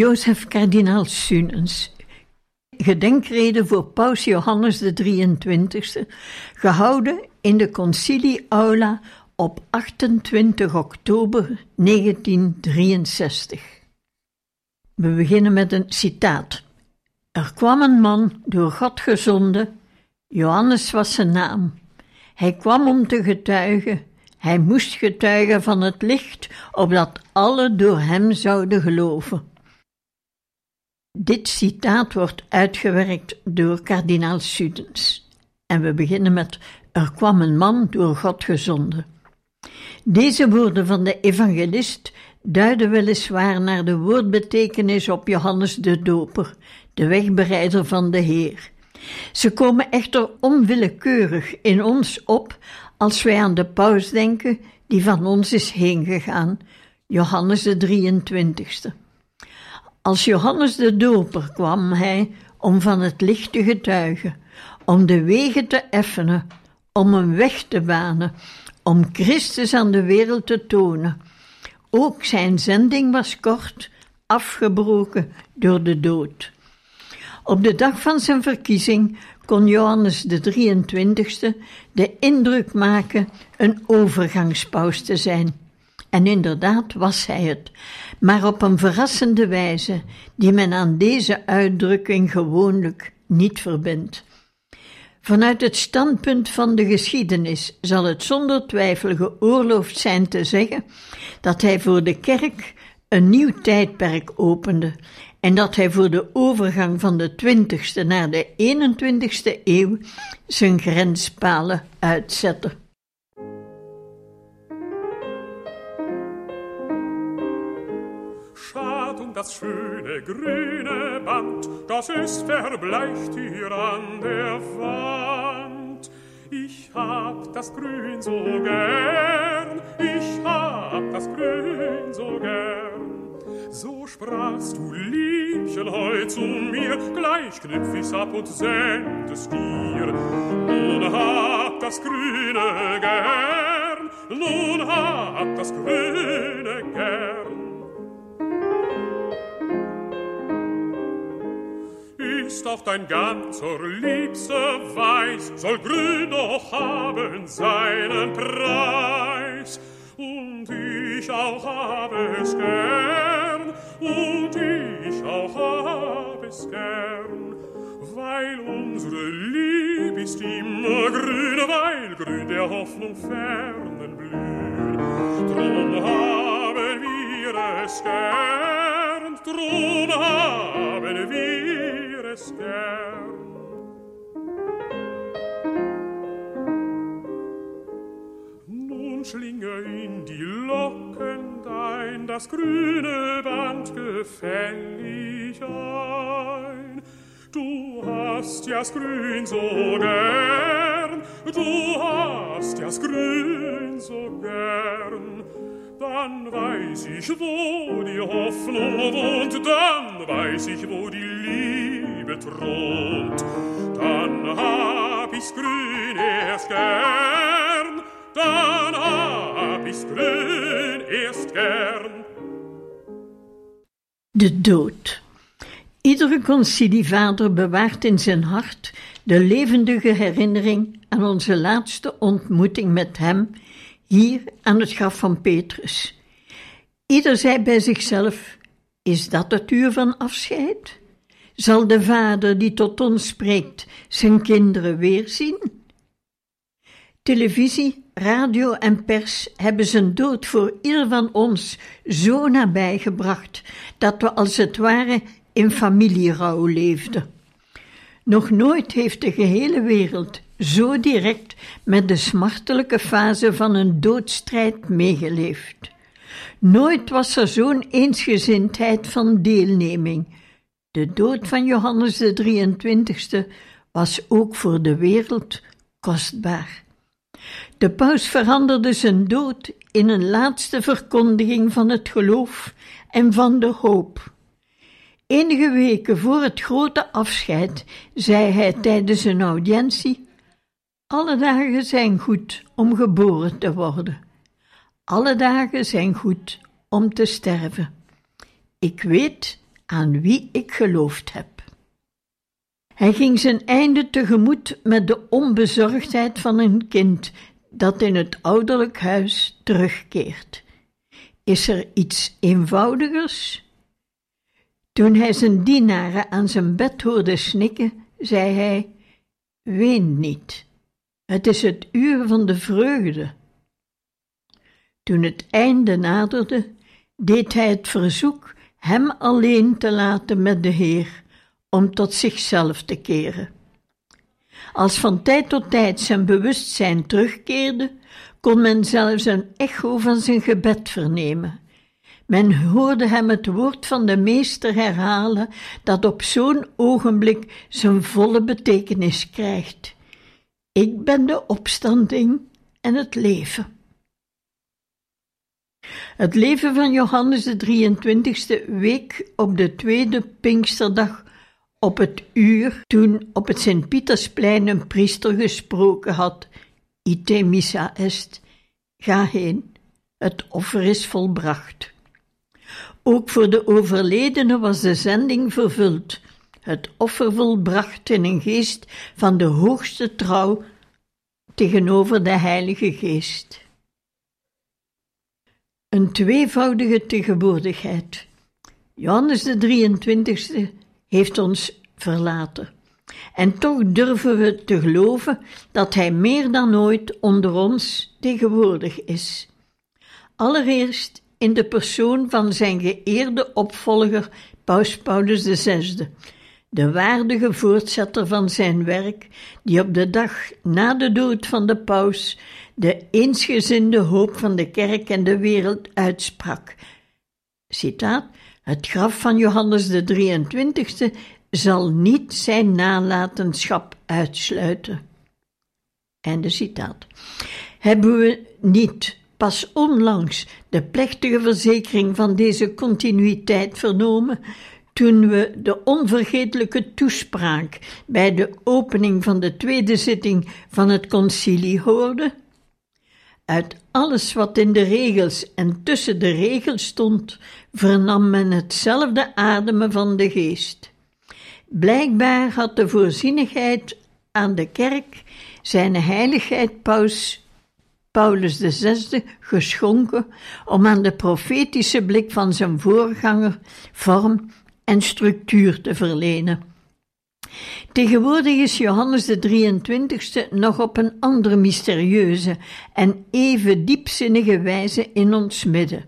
Jozef kardinaal Sunens. Gedenkrede voor Paus Johannes de 23e, gehouden in de Concilie Aula op 28 oktober 1963. We beginnen met een citaat. Er kwam een man door God gezonden, Johannes was zijn naam. Hij kwam om te getuigen hij moest getuigen van het licht, opdat alle door hem zouden geloven. Dit citaat wordt uitgewerkt door kardinaal Sudens. En we beginnen met: Er kwam een man door God gezonden. Deze woorden van de evangelist duiden weliswaar naar de woordbetekenis op Johannes de Doper, de wegbereider van de Heer. Ze komen echter onwillekeurig in ons op als wij aan de paus denken die van ons is heengegaan, Johannes de 23ste. Als Johannes de Doper kwam hij om van het licht te getuigen, om de wegen te effenen, om een weg te banen, om Christus aan de wereld te tonen. Ook zijn zending was kort, afgebroken door de dood. Op de dag van zijn verkiezing kon Johannes de 23ste de indruk maken een overgangspaus te zijn. En inderdaad was hij het, maar op een verrassende wijze die men aan deze uitdrukking gewoonlijk niet verbindt. Vanuit het standpunt van de geschiedenis zal het zonder twijfel geoorloofd zijn te zeggen dat hij voor de kerk een nieuw tijdperk opende en dat hij voor de overgang van de 20ste naar de 21ste eeuw zijn grenspalen uitzette. Das schöne grüne Band, das ist verbleicht hier an der Wand. Ich hab das Grün so gern, ich hab das Grün so gern. So sprachst du, Liebchen, heut zu mir, gleich knüpf ich's ab und send es dir. Nun hab das Grüne gern, nun hab das Grüne gern. Ist auch dein ganzer Liebste weiß, soll grün doch haben seinen Preis. Und ich auch habe es gern, und ich auch hab es gern, weil unsere Lieb ist immer grün, weil grün der Hoffnung fernen blühen. Drum haben wir es gern, drum haben wir es gern. Nun schlinge in die Locken dein das grüne Band gefällig ein. Du hast ja's Grün so gern, du hast ja's Grün so gern. Dann weiß ich, wo die Hoffnung wohnt, dann weiß ich, wo die Liebe thront. Dann hab ich's Grün erst dann hab ich's Grün erst. De dood. Iedere concilievader bewaart in zijn hart de levendige herinnering aan onze laatste ontmoeting met hem hier aan het graf van Petrus. Ieder zei bij zichzelf: Is dat het uur van afscheid? Zal de vader die tot ons spreekt zijn kinderen weerzien? Televisie, radio en pers hebben zijn dood voor ieder van ons zo nabij gebracht dat we als het ware in familierouw leefden. Nog nooit heeft de gehele wereld zo direct met de smartelijke fase van een doodstrijd meegeleefd. Nooit was er zo'n eensgezindheid van deelneming. De dood van Johannes de 23ste was ook voor de wereld kostbaar. De paus veranderde zijn dood in een laatste verkondiging van het geloof en van de hoop. Enige weken voor het grote afscheid zei hij tijdens een audiëntie: Alle dagen zijn goed om geboren te worden. Alle dagen zijn goed om te sterven. Ik weet aan wie ik geloofd heb. Hij ging zijn einde tegemoet met de onbezorgdheid van een kind dat in het ouderlijk huis terugkeert. Is er iets eenvoudigers? Toen hij zijn dienaren aan zijn bed hoorde snikken, zei hij: Ween niet, het is het uur van de vreugde. Toen het einde naderde, deed hij het verzoek hem alleen te laten met de Heer, om tot zichzelf te keren. Als van tijd tot tijd zijn bewustzijn terugkeerde, kon men zelfs een echo van zijn gebed vernemen. Men hoorde hem het woord van de meester herhalen, dat op zo'n ogenblik zijn volle betekenis krijgt. Ik ben de opstanding en het leven. Het leven van Johannes de 23e week op de tweede Pinksterdag op het uur toen op het Sint-Pietersplein een priester gesproken had: Ite missa est, ga heen, het offer is volbracht. Ook voor de overledene was de zending vervuld, het offer volbracht in een geest van de hoogste trouw tegenover de Heilige Geest. Een tweevoudige tegenwoordigheid. Johannes de 23e heeft ons verlaten. En toch durven we te geloven dat Hij meer dan ooit onder ons tegenwoordig is. Allereerst in de persoon van zijn geëerde opvolger Paus Paulus VI, de waardige voortzetter van zijn werk, die op de dag na de dood van de paus de eensgezinde hoop van de kerk en de wereld uitsprak. Citaat: Het graf van Johannes de 23e zal niet zijn nalatenschap uitsluiten. Einde citaat. Hebben we niet pas onlangs de plechtige verzekering van deze continuïteit vernomen, toen we de onvergetelijke toespraak bij de opening van de tweede zitting van het concilie hoorden? Uit alles wat in de regels en tussen de regels stond, vernam men hetzelfde ademen van de geest. Blijkbaar had de voorzienigheid aan de kerk zijn heiligheid paus Paulus VI geschonken om aan de profetische blik van zijn voorganger vorm en structuur te verlenen. Tegenwoordig is Johannes de 23ste nog op een andere mysterieuze en even diepzinnige wijze in ons midden.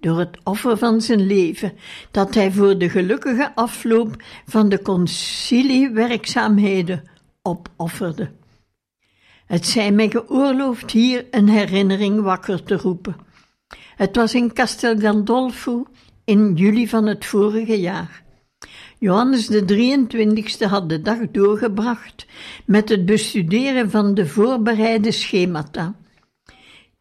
Door het offer van zijn leven, dat hij voor de gelukkige afloop van de conciliewerkzaamheden opofferde. Het zij mij geoorloofd hier een herinnering wakker te roepen. Het was in Castel Gandolfo in juli van het vorige jaar. Johannes de 23ste had de dag doorgebracht met het bestuderen van de voorbereide schemata.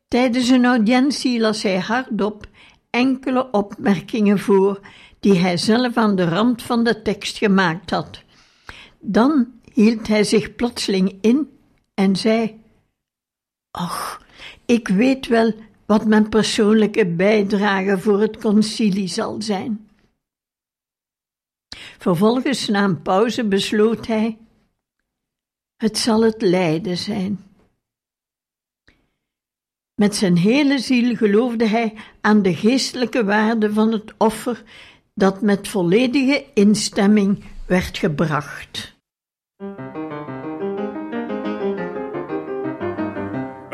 Tijdens een audiëntie las hij hardop enkele opmerkingen voor die hij zelf aan de rand van de tekst gemaakt had. Dan hield hij zich plotseling in en zei: Och, ik weet wel wat mijn persoonlijke bijdrage voor het concilie zal zijn. Vervolgens, na een pauze, besloot hij: Het zal het lijden zijn. Met zijn hele ziel geloofde hij aan de geestelijke waarde van het offer dat met volledige instemming werd gebracht.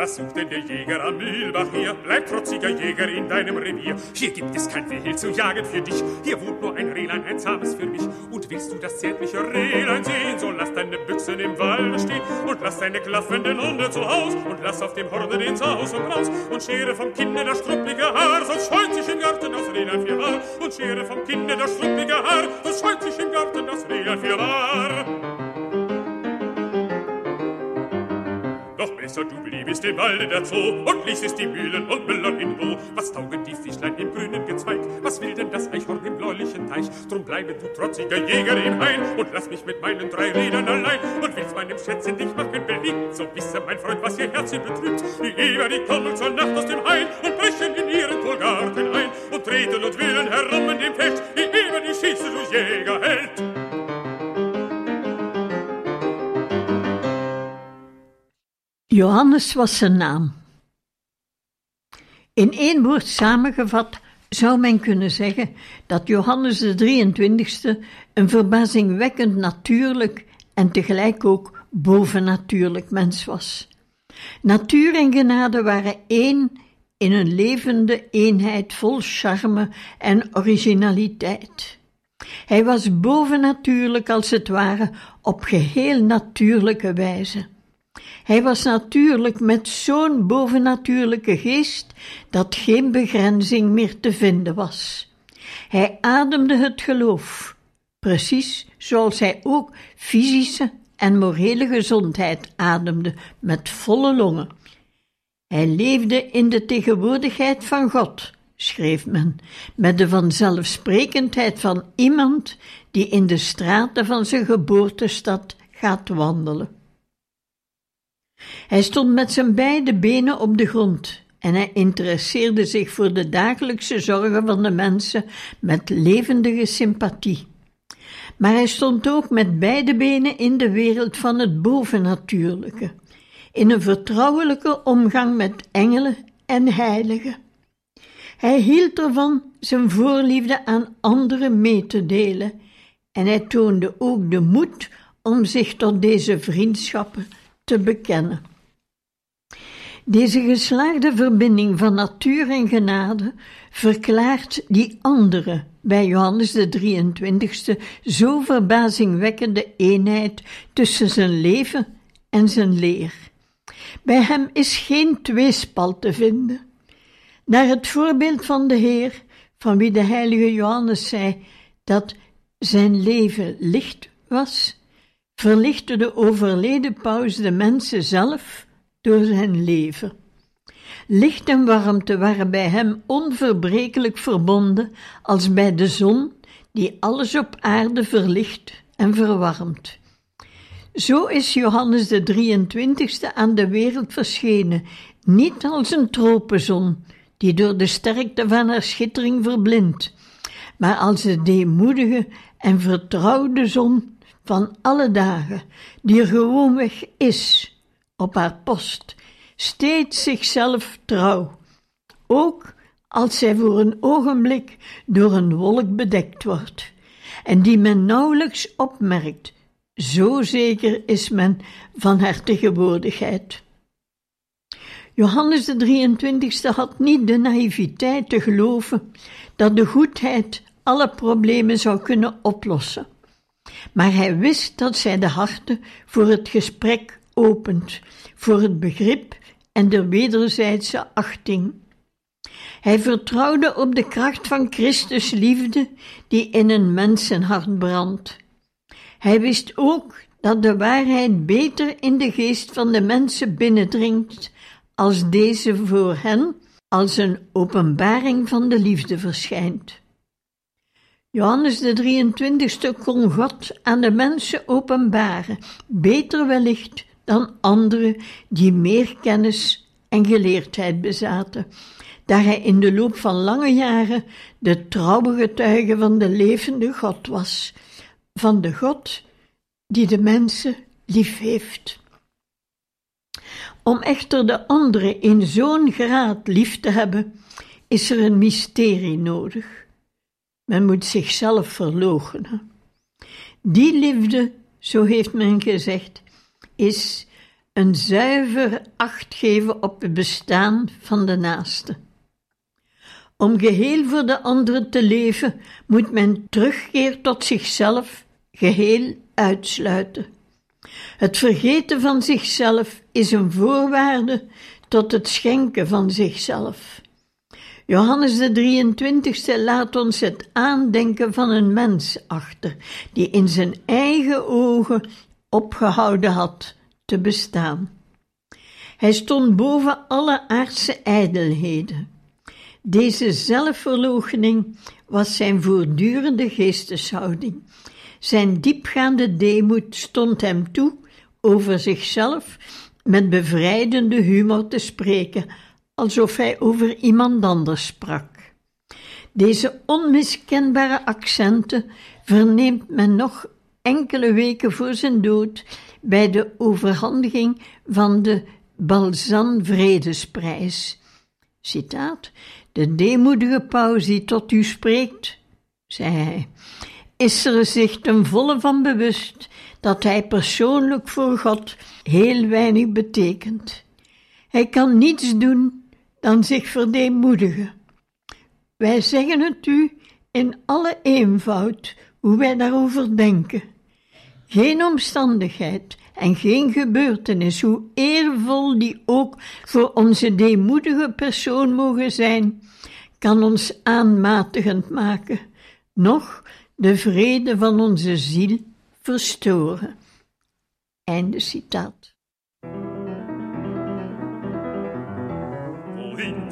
Was sucht denn der Jäger am Mühlbach hier? Bleib trotziger Jäger in deinem Revier. Hier gibt es kein Wild zu jagen für dich. Hier wohnt nur ein Rehlein, ein zahmes für mich. Und willst du das zärtliche Rehlein sehen, so lass deine Büchsen im Walde stehen und lass deine klaffenden Hunde zu Haus und lass auf dem Horde den Saus und Raus und schere vom Kinde das struppige Haar, sonst scheut sich im Garten das Rehlein für Haar und schere vom Kinde das struppige Haar, sonst scheut sich im Garten das Rehlein für Haar. Doch besser du bliebest im Walde der Zoo und ließest die Mühlen und Müller in Ruhe. Was taugen die Fischlein im grünen Gezweig? Was will denn das Eichhorn im bläulichen Teich? Drum bleibe du trotziger Jäger im Hain und lass mich mit meinen drei Rädern allein. Und willst meinem Schätzchen dich machen beliebt, so wisse mein Freund, was ihr Herz betrübt. Die Eber, die kommen zur Nacht aus dem Hain und brechen in ihren Kohlgarten ein und treten und wühlen herum in dem Feld. Die Eber, die schieße du Jägerheld. Johannes was zijn naam. In één woord samengevat zou men kunnen zeggen dat Johannes de 23e een verbazingwekkend natuurlijk en tegelijk ook bovennatuurlijk mens was. Natuur en genade waren één in een levende eenheid vol charme en originaliteit. Hij was bovennatuurlijk als het ware op geheel natuurlijke wijze. Hij was natuurlijk met zo'n bovennatuurlijke geest dat geen begrenzing meer te vinden was. Hij ademde het geloof, precies zoals hij ook fysische en morele gezondheid ademde met volle longen. Hij leefde in de tegenwoordigheid van God, schreef men, met de vanzelfsprekendheid van iemand die in de straten van zijn geboortestad gaat wandelen. Hij stond met zijn beide benen op de grond en hij interesseerde zich voor de dagelijkse zorgen van de mensen met levendige sympathie. Maar hij stond ook met beide benen in de wereld van het bovennatuurlijke, in een vertrouwelijke omgang met engelen en heiligen. Hij hield ervan zijn voorliefde aan anderen mee te delen en hij toonde ook de moed om zich tot deze vriendschappen te bekennen. Deze geslaagde verbinding van natuur en genade verklaart die andere, bij Johannes de 23ste, zo verbazingwekkende eenheid tussen zijn leven en zijn leer. Bij hem is geen tweespal te vinden. Naar het voorbeeld van de Heer, van wie de heilige Johannes zei dat zijn leven licht was, verlichtte de overleden paus de mensen zelf door zijn leven. Licht en warmte waren bij hem onverbrekelijk verbonden als bij de zon die alles op aarde verlicht en verwarmt. Zo is Johannes de 23ste aan de wereld verschenen, niet als een tropenzon die door de sterkte van haar schittering verblindt, maar als de deemoedige en vertrouwde zon van alle dagen, die er gewoonweg is, op haar post, steeds zichzelf trouw, ook als zij voor een ogenblik door een wolk bedekt wordt, en die men nauwelijks opmerkt, zo zeker is men van haar tegenwoordigheid. Johannes de 23ste had niet de naïviteit te geloven dat de goedheid alle problemen zou kunnen oplossen. Maar hij wist dat zij de harten voor het gesprek opent, voor het begrip en de wederzijdse achting. Hij vertrouwde op de kracht van Christus liefde die in een mensenhart brandt. Hij wist ook dat de waarheid beter in de geest van de mensen binnendringt als deze voor hen als een openbaring van de liefde verschijnt. Johannes de 23ste kon God aan de mensen openbaren, beter wellicht dan anderen die meer kennis en geleerdheid bezaten, daar hij in de loop van lange jaren de trouwe getuige van de levende God was, van de God die de mensen lief heeft. Om echter de anderen in zo'n graad lief te hebben, is er een mysterie nodig. Men moet zichzelf verloochenen. Die liefde, zo heeft men gezegd, is een zuiver acht geven op het bestaan van de naaste. Om geheel voor de anderen te leven, moet men terugkeer tot zichzelf geheel uitsluiten. Het vergeten van zichzelf is een voorwaarde tot het schenken van zichzelf. Johannes de 23ste laat ons het aandenken van een mens achter, die in zijn eigen ogen opgehouden had te bestaan. Hij stond boven alle aardse ijdelheden. Deze zelfverloochening was zijn voortdurende geesteshouding. Zijn diepgaande deemoed stond hem toe over zichzelf met bevrijdende humor te spreken, alsof hij over iemand anders sprak. Deze onmiskenbare accenten verneemt men nog enkele weken voor zijn dood bij de overhandiging van de Balzan Vredesprijs. Citaat: De deemoedige paus die tot u spreekt, zei hij, is er zich ten volle van bewust dat hij persoonlijk voor God heel weinig betekent. Hij kan niets doen dan zich verdeemoedigen. Wij zeggen het u in alle eenvoud hoe wij daarover denken. Geen omstandigheid en geen gebeurtenis, hoe eervol die ook voor onze deemoedige persoon mogen zijn, kan ons aanmatigend maken, noch de vrede van onze ziel verstoren. Einde citaat.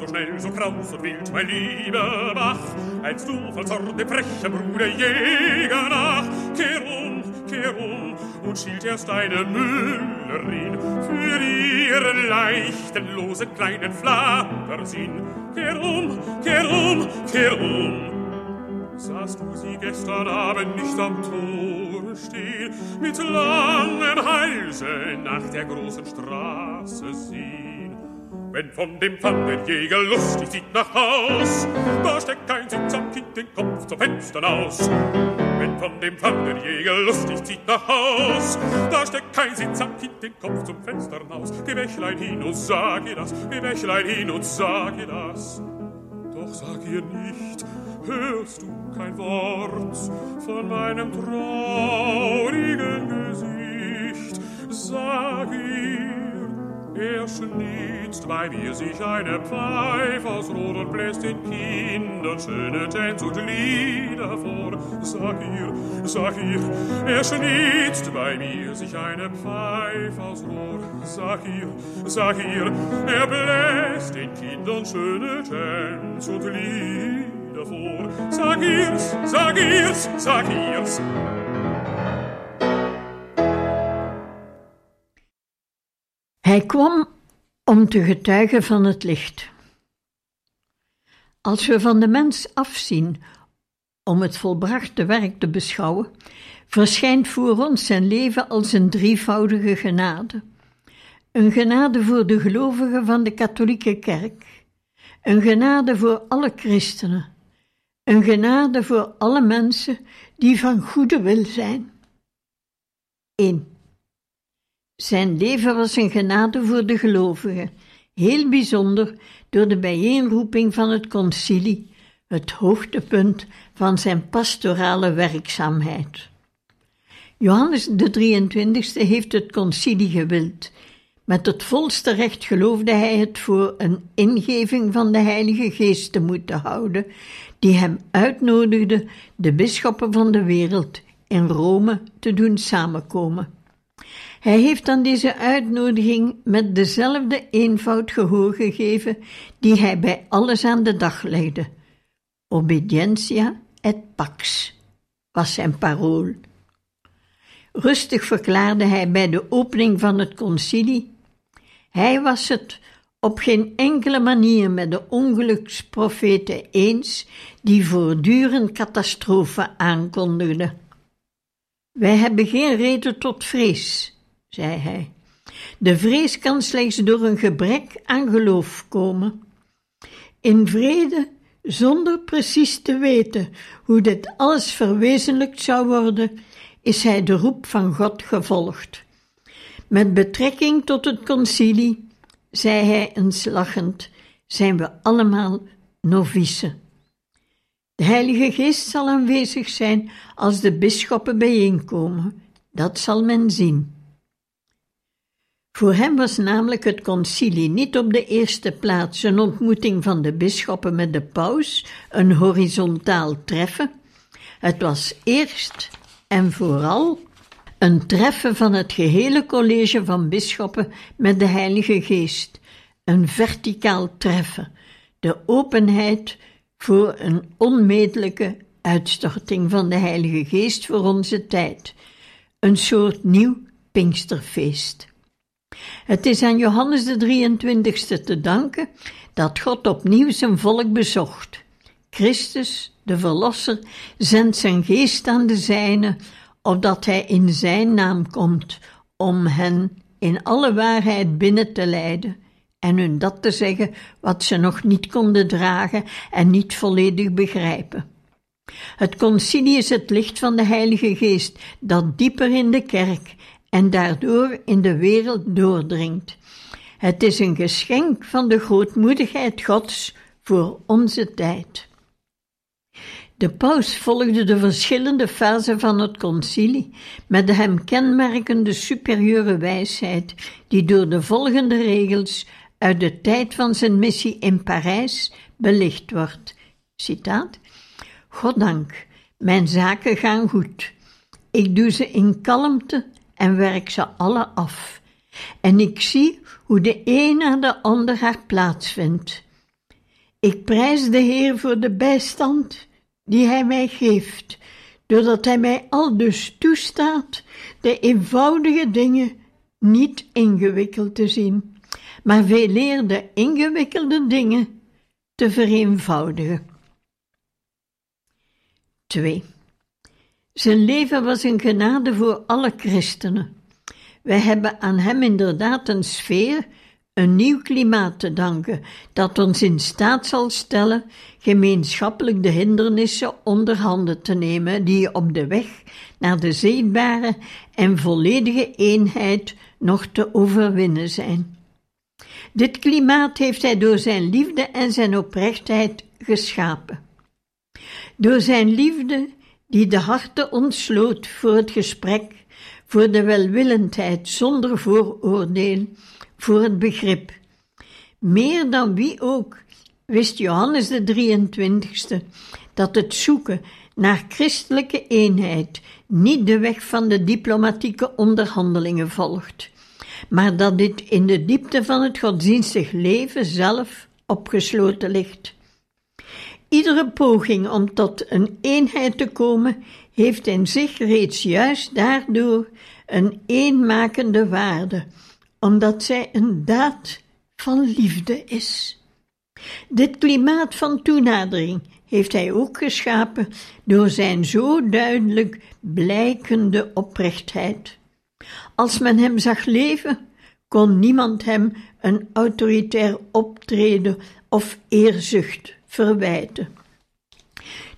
So schnell, so kraus und wild, mein lieber Bach, als du voll Zorn dem frechen Bruder Jäger nach? Kehr um, kehr um und schielt erst eine Müllerin für ihren leichten, losen kleinen Flappersinn. Kehr um, kehr um, kehr um, Sahst du sie gestern Abend nicht am Tore stehen, mit langem Halse nach der großen Straße sehen? Wenn von dem Pfannenjäger lustig zieht nach Haus, da steckt kein Sitz am Kind den Kopf zum Fenster aus. Wenn von dem Pfannenjäger lustig zieht nach Haus, da steckt kein Sitz am Kind den Kopf zum Fenster aus. Geh Wäschlein hin und sag ihr das, geh Wäschlein hin und sag ihr das. Doch sag ihr nicht, hörst du kein Wort von meinem traurigen Gesicht. Sag ihr, er schnitzt bei mir sich eine Pfeife aus Rot und bläst den Kindern schöne Tänze und Lieder vor. Sag ihr, sag ihr, er schnitzt bei mir sich eine Pfeife aus Rot. Sag ihr, sag ihr, er bläst den Kindern schöne Tänze und Lieder vor. Sag ihr's, sag ihr's, sag ihr's. Hij kwam om te getuigen van het licht. Als we van de mens afzien om het volbrachte werk te beschouwen, verschijnt voor ons zijn leven als een drievoudige genade. Een genade voor de gelovigen van de katholieke kerk, een genade voor alle christenen, een genade voor alle mensen die van goede wil zijn. 1. Zijn leven was een genade voor de gelovigen, heel bijzonder door de bijeenroeping van het concilie, het hoogtepunt van zijn pastorale werkzaamheid. Johannes de 23e heeft het concilie gewild. Met het volste recht geloofde hij het voor een ingeving van de Heilige Geest te moeten houden, die hem uitnodigde de bisschoppen van de wereld in Rome te doen samenkomen. Hij heeft aan deze uitnodiging met dezelfde eenvoud gehoor gegeven die hij bij alles aan de dag legde. Obedientia et pax was zijn parool. Rustig verklaarde hij bij de opening van het concilie: Hij was het op geen enkele manier met de ongeluksprofeten eens die voortdurend catastrofen aankondigden. Wij hebben geen reden tot vrees zei hij. De vrees kan slechts door een gebrek aan geloof komen. In vrede, zonder precies te weten hoe dit alles verwezenlijkt zou worden, is hij de roep van God gevolgd. Met betrekking tot het concilie, zei hij eens lachend, zijn we allemaal novicen. De Heilige Geest zal aanwezig zijn als de bisschoppen bijeenkomen. Dat zal men zien. Voor hem was namelijk het concilie niet op de eerste plaats een ontmoeting van de bisschoppen met de paus, een horizontaal treffen. Het was eerst en vooral een treffen van het gehele college van bisschoppen met de Heilige Geest, een verticaal treffen, de openheid voor een onmetelijke uitstorting van de Heilige Geest voor onze tijd, een soort nieuw Pinksterfeest. Het is aan Johannes de 23ste te danken dat God opnieuw zijn volk bezocht. Christus, de Verlosser, zendt zijn geest aan de zijnen, opdat hij in zijn naam komt, om hen in alle waarheid binnen te leiden en hun dat te zeggen wat ze nog niet konden dragen en niet volledig begrijpen. Het concilie is het licht van de Heilige Geest dat dieper in de kerk en daardoor in de wereld doordringt. Het is een geschenk van de grootmoedigheid Gods voor onze tijd. De paus volgde de verschillende fasen van het concilie met de hem kenmerkende superieure wijsheid, die door de volgende regels uit de tijd van zijn missie in Parijs belicht wordt. Citaat: Goddank, mijn zaken gaan goed. Ik doe ze in kalmte en werk ze alle af. En ik zie hoe de een na de ander haar plaats vindt. Ik prijs de Heer voor de bijstand die Hij mij geeft, doordat Hij mij al dus toestaat de eenvoudige dingen niet ingewikkeld te zien, maar veel eer de ingewikkelde dingen te vereenvoudigen. 2. Zijn leven was een genade voor alle christenen. Wij hebben aan hem inderdaad een sfeer, een nieuw klimaat te danken, dat ons in staat zal stellen gemeenschappelijk de hindernissen onder handen te nemen die op de weg naar de zichtbare en volledige eenheid nog te overwinnen zijn. Dit klimaat heeft hij door zijn liefde en zijn oprechtheid geschapen. Door zijn liefde die de harten ontsloot voor het gesprek, voor de welwillendheid zonder vooroordeel, voor het begrip. Meer dan wie ook wist Johannes de 23ste dat het zoeken naar christelijke eenheid niet de weg van de diplomatieke onderhandelingen volgt, maar dat dit in de diepte van het godsdienstig leven zelf opgesloten ligt. Iedere poging om tot een eenheid te komen, heeft in zich reeds juist daardoor een eenmakende waarde, omdat zij een daad van liefde is. Dit klimaat van toenadering heeft hij ook geschapen door zijn zo duidelijk blijkende oprechtheid. Als men hem zag leven, kon niemand hem een autoritair optreden of eerzucht verwijten.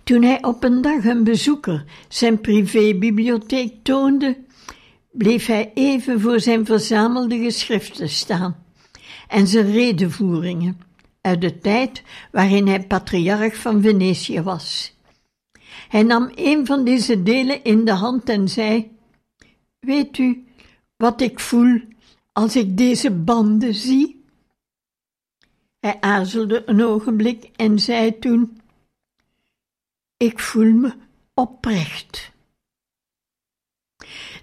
Toen hij op een dag een bezoeker zijn privébibliotheek toonde, bleef hij even voor zijn verzamelde geschriften staan en zijn redenvoeringen uit de tijd waarin hij patriarch van Venetië was. Hij nam een van deze delen in de hand en zei: Weet u wat ik voel als ik deze banden zie? Hij aarzelde een ogenblik en zei toen: Ik voel me oprecht.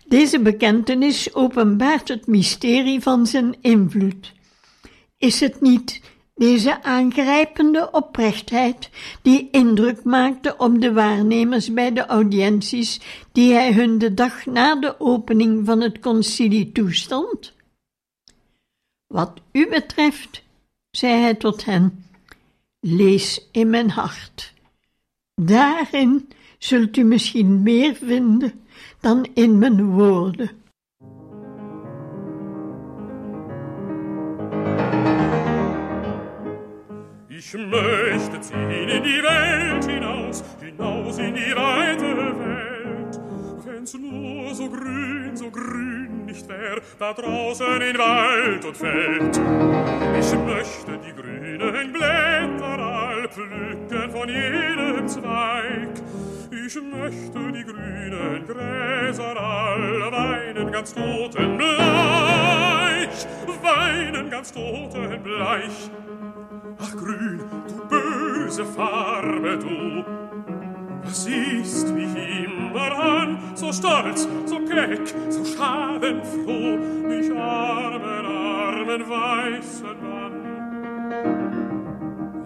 Deze bekentenis openbaart het mysterie van zijn invloed. Is het niet deze aangrijpende oprechtheid die indruk maakte op de waarnemers bij de audiënties die hij hun de dag na de opening van het concilie toestond? Wat u betreft, zei hij tot hen, lees in mijn hart. Daarin zult u misschien meer vinden dan in mijn woorden. Ich möchte ziehen in die Welt hinaus, hinaus in die weite Welt. Wenn wenn's nur so grün, so grün nicht wär, da draußen in Wald und Feld. Ich möchte die grünen Blätter all pflücken von jedem Zweig. Ich möchte die grünen Gräser all weinen ganz totenbleich, weinen ganz totenbleich. Ach grün, du böse Farbe, du, siehst mich immer an, so stolz, so keck, so schadenfroh, mich armen, armen weißen Mann.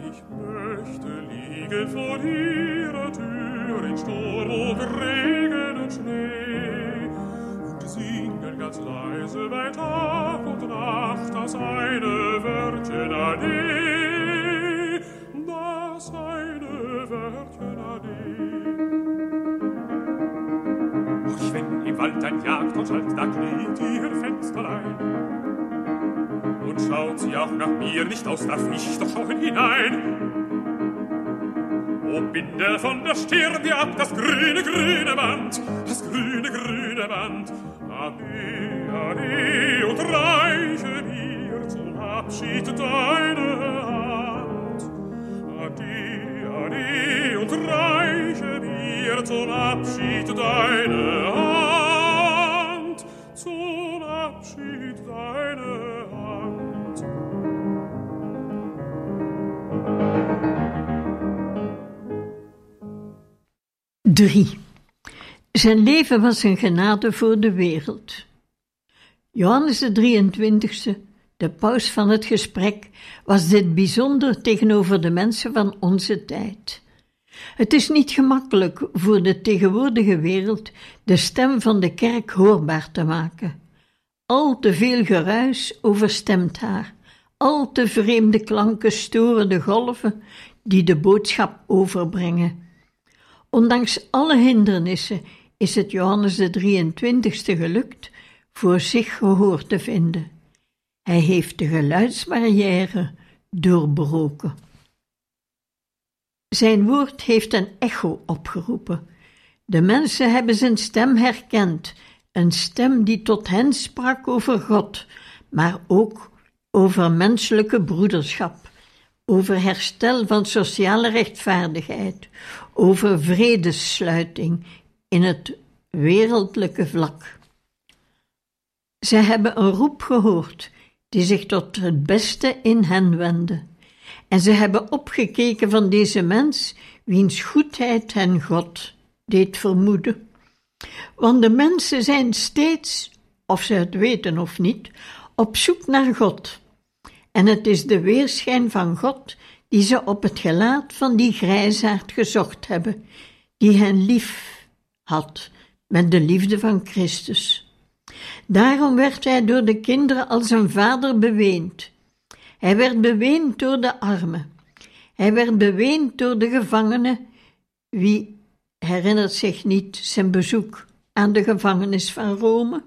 Ich möchte liegen vor ihrer Tür in Sturm und Regen und Schnee und singen ganz leise bei Tag und Nacht das eine Wörtchen Ade, das eine Wörtchen Ade. Och, wenn im Wald ein Jagd und Schalt, da kniet ihr Fensterlein. Und schaut sie auch nach mir nicht aus, darf ich doch schauen hinein. O Binde von der Stirn dir ab das grüne, grüne Band, das grüne, grüne Band. Ade, ade, und reiche mir zum Abschied deine zum Abschied deine Hand. Zum Abschied deine Hand. 3. Zijn leven was een genade voor de wereld. Johannes de 23e, de paus van het gesprek, was dit bijzonder tegenover de mensen van onze tijd. Het is niet gemakkelijk voor de tegenwoordige wereld de stem van de kerk hoorbaar te maken. Al te veel geruis overstemt haar, al te vreemde klanken storen de golven die de boodschap overbrengen. Ondanks alle hindernissen is het Johannes de 23ste gelukt voor zich gehoor te vinden. Hij heeft de geluidsbarrière doorbroken. Zijn woord heeft een echo opgeroepen. De mensen hebben zijn stem herkend, een stem die tot hen sprak over God, maar ook over menselijke broederschap, over herstel van sociale rechtvaardigheid, over vredessluiting in het wereldlijke vlak. Zij hebben een roep gehoord die zich tot het beste in hen wendde. En ze hebben opgekeken van deze mens, wiens goedheid hen God deed vermoeden. Want de mensen zijn steeds, of ze het weten of niet, op zoek naar God. En het is de weerschijn van God die ze op het gelaat van die grijsaard gezocht hebben, die hen lief had met de liefde van Christus. Daarom werd hij door de kinderen als een vader beweend. Hij werd beweend door de armen. Hij werd beweend door de gevangenen. Wie herinnert zich niet zijn bezoek aan de gevangenis van Rome?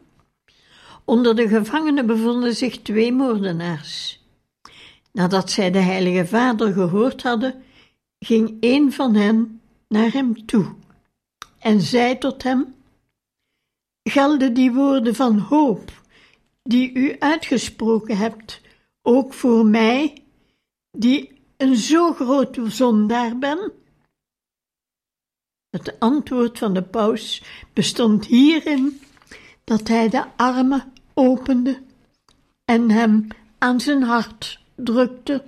Onder de gevangenen bevonden zich twee moordenaars. Nadat zij de Heilige Vader gehoord hadden, ging een van hen naar hem toe en zei tot hem: Gelden die woorden van hoop die u uitgesproken hebt, ook voor mij, die een zo grote zondaar ben? Het antwoord van de paus bestond hierin dat hij de armen opende en hem aan zijn hart drukte.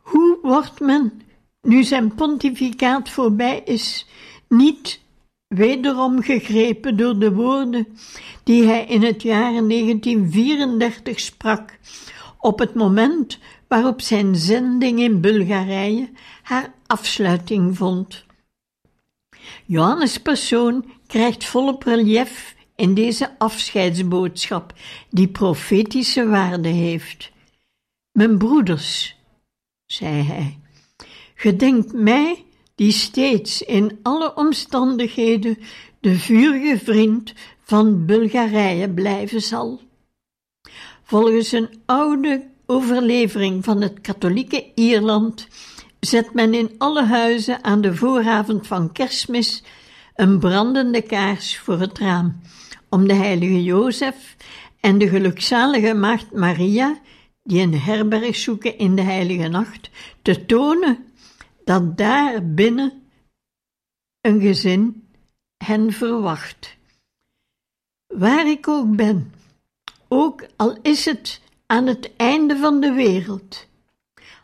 Hoe wordt men, nu zijn pontificaat voorbij is, niet wederom gegrepen door de woorden die hij in het jaar 1934 sprak, op het moment waarop zijn zending in Bulgarije haar afsluiting vond. Johannes' persoon krijgt volop relief in deze afscheidsboodschap, die profetische waarde heeft. Mijn broeders, zei hij, gedenkt mij, die steeds in alle omstandigheden de vurige vriend van Bulgarije blijven zal. Volgens een oude overlevering van het katholieke Ierland zet men in alle huizen aan de vooravond van kerstmis een brandende kaars voor het raam, om de heilige Jozef en de gelukzalige maagd Maria, die een herberg zoeken in de heilige nacht, te tonen dat daar binnen een gezin hen verwacht. Waar ik ook ben, ook al is het aan het einde van de wereld,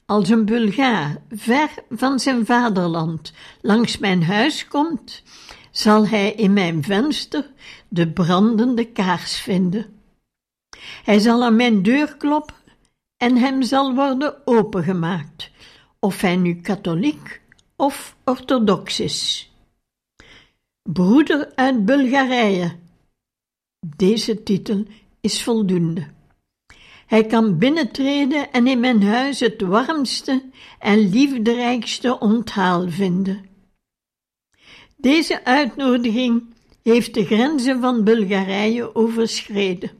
als een Bulgaar ver van zijn vaderland langs mijn huis komt, zal hij in mijn venster de brandende kaars vinden. Hij zal aan mijn deur kloppen en hem zal worden opengemaakt, of hij nu katholiek of orthodox is. Broeder uit Bulgarije. Deze titel is voldoende. Hij kan binnentreden en in mijn huis het warmste en liefderijkste onthaal vinden. Deze uitnodiging heeft de grenzen van Bulgarije overschreden.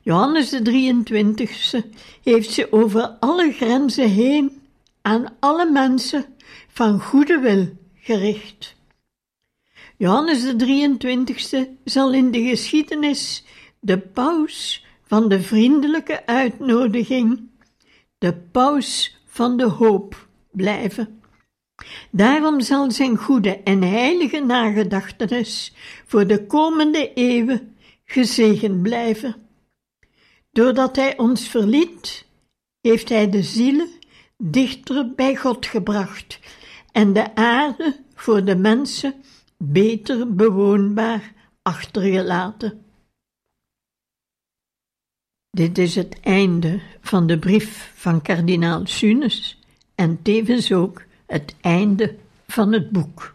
Johannes de 23e heeft ze over alle grenzen heen aan alle mensen van goede wil gericht. Johannes de 23e zal in de geschiedenis de paus van de vriendelijke uitnodiging, de paus van de hoop blijven. Daarom zal zijn goede en heilige nagedachtenis voor de komende eeuwen gezegend blijven. Doordat hij ons verliet, heeft hij de zielen dichter bij God gebracht en de aarde voor de mensen beter bewoonbaar achtergelaten. Dit is het einde van de brief van kardinaal Sunes en tevens ook het einde van het boek.